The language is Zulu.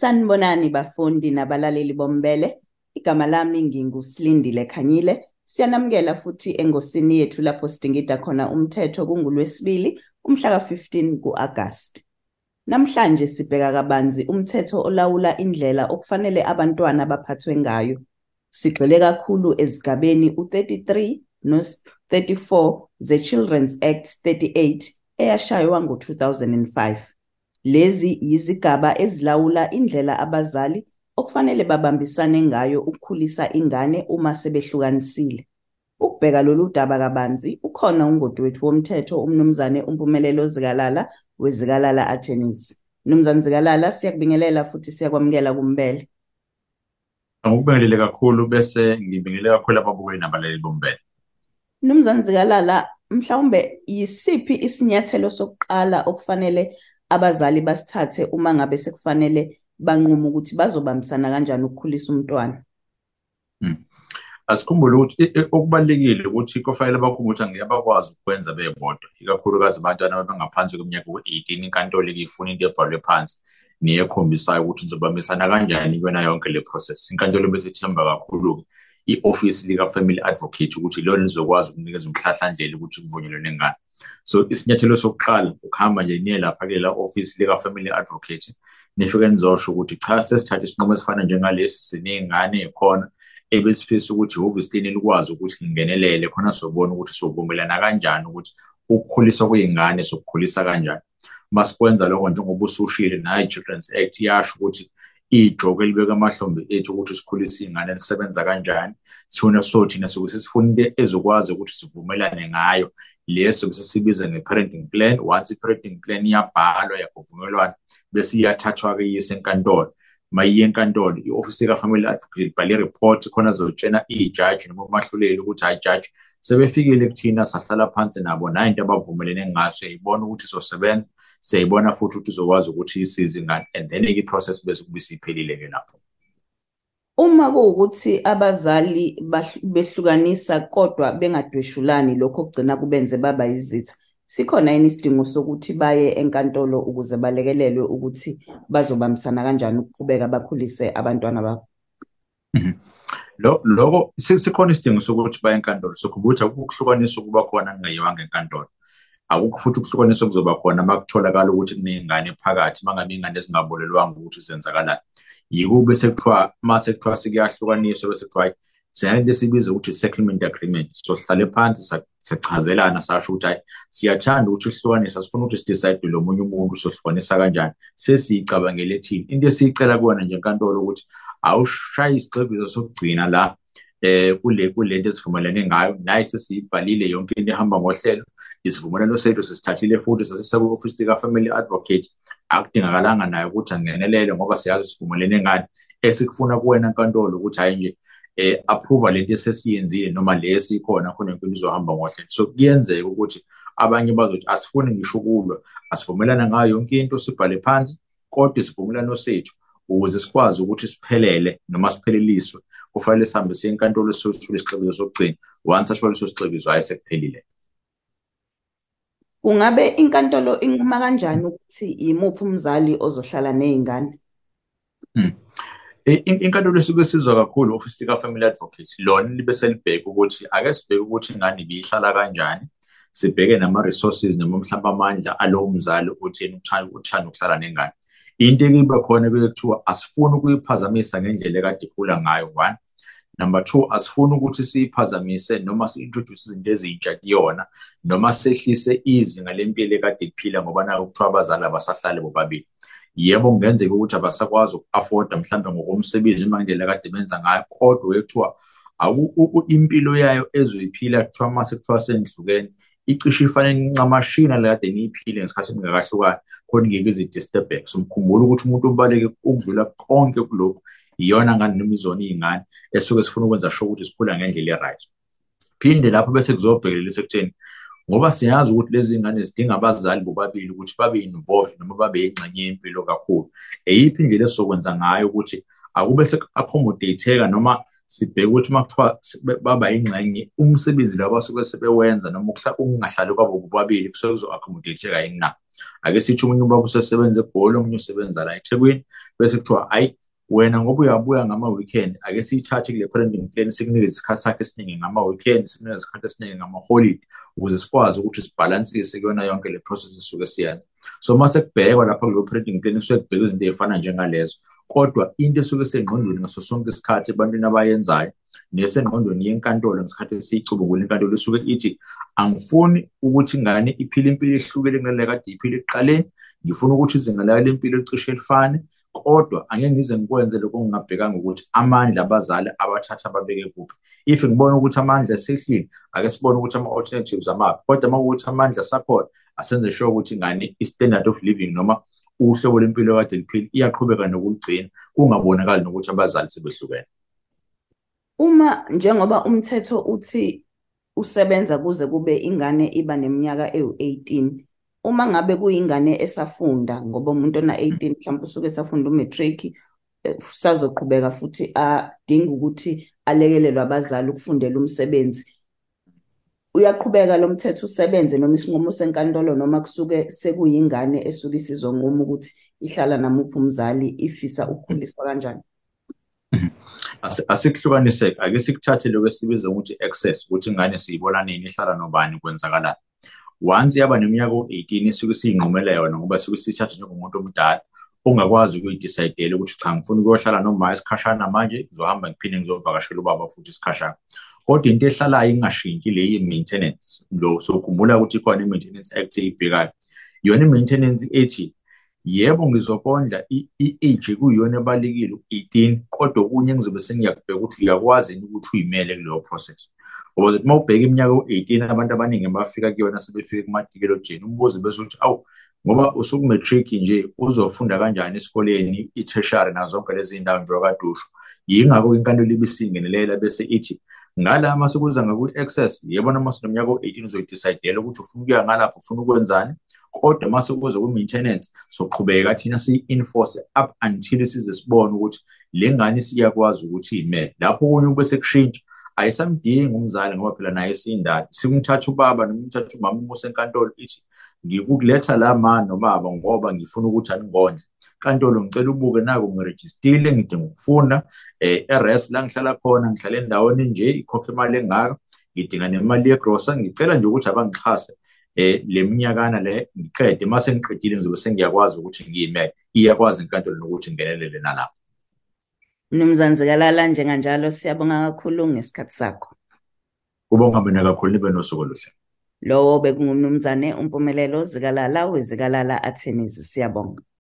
Sanibonani bafundi nabalaleli bombele. Igama lami nginguSilindile Khanyile. Siyanamukela futhi engosini yethu lapho sidingida khona umthetho kungulwesibili umhla ka-15 ku-Agasti. Namhlanje sibheka kabanzi umthetho olawula indlela okufanele abantwana baphathwe ngayo. Sigxile kakhulu ezigabeni u-33 no-34 ze-Children's Act 38 eyashaywa ngo-2005. Lezi yizigaba ezilawula indlela abazali okufanele babambisane ngayo ukukhulisa ingane uma sebehlukanisile. Ukubheka lolu daba kabanzi ukhona ungoti wethu womthetho umnumzane uMpumelelo Zikalala weZikalala Attorneys. Mnumzane Zikalala siyakubingelela futhi siyakwamukela kumbele. Ngikubingelele kakhulu bese ngibingelele kakhulu ababukeli nabalaleli bombele. Mnumzane Zikalala mhlawumbe yisiphi isinyathelo sokuqala okufanele abazali basithathe uma ngabe sekufanele banqume ukuthi bazobambisana kanjani ukukhulisa umntwana. Asikhumbule ukuthi okubalulekile ukuthi kufanele bakhumbule ukuthi angeke bakwazi ukwenza bebodwa ikakhulukazi abantwana abangaphansi kweminyaka ku-18 inkantolo ifuna into ebhalwe phansi neyekhombisayo ukuthi nizobambisana kanjani kuyona yonke le process. Inkantolo bese ithemba kakhulu-ke i-ofisi lika-family advocate ukuthi lona lizokwazi ukunikeza umhlahlandlela ukuthi kuvunyelwe ngane so isinyathelo sokuqala ukuhamba nje niye lapha kulela ofisi lika-family advocate nifike nizosho ukuthi cha sesithatha isinqumo esifana njengalesi siney'ngane khona ebesifisa ukuthi ihhovisi lini likwazi ukuthi lingenelele. Khona sobona ukuthi sovumelana kanjani ukuthi ukukhuliswa kwey'ngane sokukhulisa kanjani. Masikwenza lokho njengoba usushile nayo i-children's act yasho ukuthi ijoko elibeka amahlombe ethu ukuthi sikhulise iy'ngane lisebenza kanjani. Sifuna so thina sokuthi sifuna into ezokwazi ukuthi sivumelane ngayo leso bese sibiza nge-parenting plan. Once i-parenting plan iyabhalwa yakuvumelwana bese iyathathwa-ke iyise enkantolo mayiye enkantolo i-ofisi ka-family advocate ibhale i-report khona zotshena ijaji noma umahluleli ukuthi hayi jaji sebefikile kuthina sahlala phansi nabo. Nayo into abavumelene ngaso? Siyayibona ukuthi izosebenza siyayibona futhi ukuthi izokwazi ukuthi isize ingane and then-ke i-process bese kube isiphelile-ke lapho. Uma kuwukuthi abazali behlukanisa kodwa bengadweshulani lokho kugcina kubenze baba yizitha sikhona yini isidingo sokuthi baye enkantolo ukuze balekelelwe ukuthi bazobambisana kanjani ukuqhubeka bakhulise abantwana babo lokho sikhona isidingo sokuthi baye enkantolo sokhumbula ukuhlukanisa ukuba khona kungayiwanga enkantolo. Akukho futhi ukuhlukaniswa kuzoba khona uma kutholakala ukuthi kuney'ngane phakathi uma ngabe iy'ngane ezingabolelwanga ukuthi zenzakalani. Yiko bese kuthiwa uma sekuthiwa sekuyahlukaniswa bese kuthiwa sinalento esibiza ukuthi settlement agreement. Sohlale phansi sachazelana sasho ukuthi hayi siyathanda ukuthi sihlukanisa sifuna ukuthi sidecide lo munye umuntu sohlukanisa kanjani. Sesiyicabangele thina. Into esiyicela kuwona nje enkantolo ukuthi awushaye isigcebiso sokugcina la eh kule kulento esivumelane ngayo. Naye sesiyibhalile yonke into ehamba ngohlelo. Isivumelano sethu sesithathile futhi sasisa ku-office lika-family advocate. Akudingakalanga naye ukuthi angenelele ngoba siyazi sivumelene ngani. Esikufuna kuwena enkantolo ukuthi hayi nje eh approve lento esesiyenzile noma le esikhona khona impilo izohamba ngohlelo. So kuyenzeka ukuthi abanye bazothi asifuni ngisho ukulwa asivumelana ngayo yonke into sibhale phansi kodwa isivumelano sethu ukuze sikwazi ukuthi siphelele noma sipheleliswe kufanele sihambe siye enkantolo siyothula isixebiso sokugcina. Once asho leso sixebiso hayi sekuphelile. Kungabe inkantolo inquma kanjani ukuthi yimuphi umzali ozohlala nezingane inkantolo esuke sizwa kakhulu office lika family advocate lona libe selibheka ukuthi ake sibheke ukuthi ingane ibihlala kanjani sibheke nama resources noma mhlawumbe amandla alowo mzali ukuthi yena uthanda ukuhlala nengane. Into ekuba khona bekuthiwa asifuni ukuyiphazamisa ngendlela ekade ikhula ngayo one. Number two asifuni ukuthi siyiphazamise noma si-introduce izinto ezintsha kuyona noma sehlise izinga lempilo ekade liphila ngoba nayo kuthiwa abazali abasahlale bobabili. Yebo kungenzeka ukuthi abasakwazi uku-afforda mhlawumbe ngokomsebenzi noma ngendlela kade benza ngayo kodwa ekuthiwa impilo yayo ezoyiphila kuthiwa mase kuthiwa senihlukene icishe ifanele incamashina lekade niyiphile ngesikhathi ningakahlukani khona ingeke izi-disturbek so mkhumbula ukuthi umuntu obaleke ukudlula konke kulokhu iyona ngane noma izona iy'ngane esuke sifuna ukwenza sure ukuthi sikhula ngendlela e-right. Phinde lapho bese kuzobhekelela sekutheni ngoba siyazi ukuthi lezi ngane zidinga abazali bobabili ukuthi babe involved noma babe yingxenye yempilo kakhulu. Eyiphi indlela esizokwenza ngayo ukuthi akube se-accommodate-eka noma sibheke ukuthi uma kuthiwa baba yingxenye umsebenzi lo abasuke sebewenza noma ukungahlali kwabo bobabili kusuke kuzo-accommodate-eka yini na? Ake sithi omunye ubaba usesebenza egoli omunye usebenza la eThekwini bese kuthiwa hayi wena ngoba uyabuya ngama-weekend ake siyithathe kule parenting plan sikunike isikhathi sakhe esiningi ngama-weekend sikunike isikhathi esiningi ngama-holiday ukuze sikwazi ukuthi sibhalansise kuyona yonke le process esuke siyenza. So uma sekubhekwa lapha kuleyo parenting plan kusuke kubhekwa izinto ey'fana njengalezo. Kodwa into esuke sengqondweni ngaso sonke isikhathi ebantwini abayenzayo nesengqondweni yenkantolo ngesikhathi esiyicubungula inkantolo isuke ithi angifuni ukuthi ingane iphile impilo ehlukile kunale kade iphile ekuqaleni ngifuna ukuthi izinga layo lempilo licishe lifane kodwa angeke ngize ngikwenze lokho ngingabhekanga ukuthi amandla abazali abathatha ababeke kuphi. If ngibona ukuthi amandla esehlile ake sibone ukuthi ama-alternatives amaphi kodwa uma kuwukuthi amandla asakhona asenze sure ukuthi ingane i-standard of living noma uhlobo lempilo kade liphila iyaqhubeka nokuligcina kungabonakali nokuthi abazali sebehlukene. Uma njengoba umthetho uthi usebenza kuze kube ingane iba neminyaka ewu-18 uma ngabe kuyingane esafunda ngoba umuntu ona-18 mhlawumbe usuke esafunda umatric sazoqhubeka futhi adinga ukuthi alekelelwe abazali ukufundela umsebenzi. Uyaqhubeka lo mthetho usebenze noma isinqumo senkantolo noma kusuke sekuyingane esuke isizonquma ukuthi ihlala namuphi umzali ifisa ukukhuliswa kanjani. Asikuhlukaniseke ake sikuthathe lokho esibiza ukuthi access ukuthi ingane siyibona nini ihlala nobani kwenzakalani. Once yaba neminyaka u-18 isuke siyinqumela yona ngoba suke siyithatha njengomuntu omdala ongakwazi ukuyidicayidela ukuthi cha ngifuna ukuyohlala noma isikhashana manje ngizohamba ngiphinde ngizovakashela ubaba futhi isikhashana. Kodwa into ehlalayo ingashintshi le ye-maintenance lo sokhumbula ukuthi ikhona i-maintenance act eyibhekayo. Yona i-maintenance ethi yebo ngizokondla i-age kuyiyona ebalekile u-18 kodwa okunye engizobe sengiyakubheka ukuthi uyakwazi yini ukuthi uyimele kuleyo process. Ngoba uma ubheka iminyaka u-18 abantu abaningi bafika kuyona sebefike kumatikelojeni umbuzo bese ukuthi awu ngoba usukumatric nje uzofunda kanjani esikoleni i-tertiary nazo zonke lezi ndawo nje wakadusho yingakho inkantolo ibisingenelela bese ithi ngala mase kuza ngaku-access yebo noma sinominyaka u-18 uzoyidicayidela ukuthi ufuna ukuya ngalapho ufuna ukwenzani? Kodwa mase kuza ku-maintenance soqhubeka thina siyi-enforce up until size sibone ukuthi le ngane siyakwazi ukuthi iyimele lapho okunye kube sekushintsha ayisamdingi umzali ngoba phela naye siyindala sikumthatha ubaba noma umthatha umama umuse enkantolo ithi ngikukuletha la ma nobaba ngoba ngifuna ukuthi aningondle kantolo ngicela ubuke nako ngirejistile ngidinga ukufunda e-res la ngihlala khona ngihlala endaweni nje ikhokha imali engaka ngidinga nemali yegrosa ngicela nje ukuthi abangixhase eh le minyakana le ngiqede mase ngiqedile ngizobe sengiyakwazi ukuthi ngiyimele iyakwazi inkantolo nokuthi ngenelele nalapho Mnumzane Zikalala njenganjalo siyabonga kakhulu ngesikhathi sakho. Kubonga mina kakhulu nibe nosuku oluhle. Lowo bekungumnumzane uMpumelelo Zikalala wezikalala Attorneys siyabonga.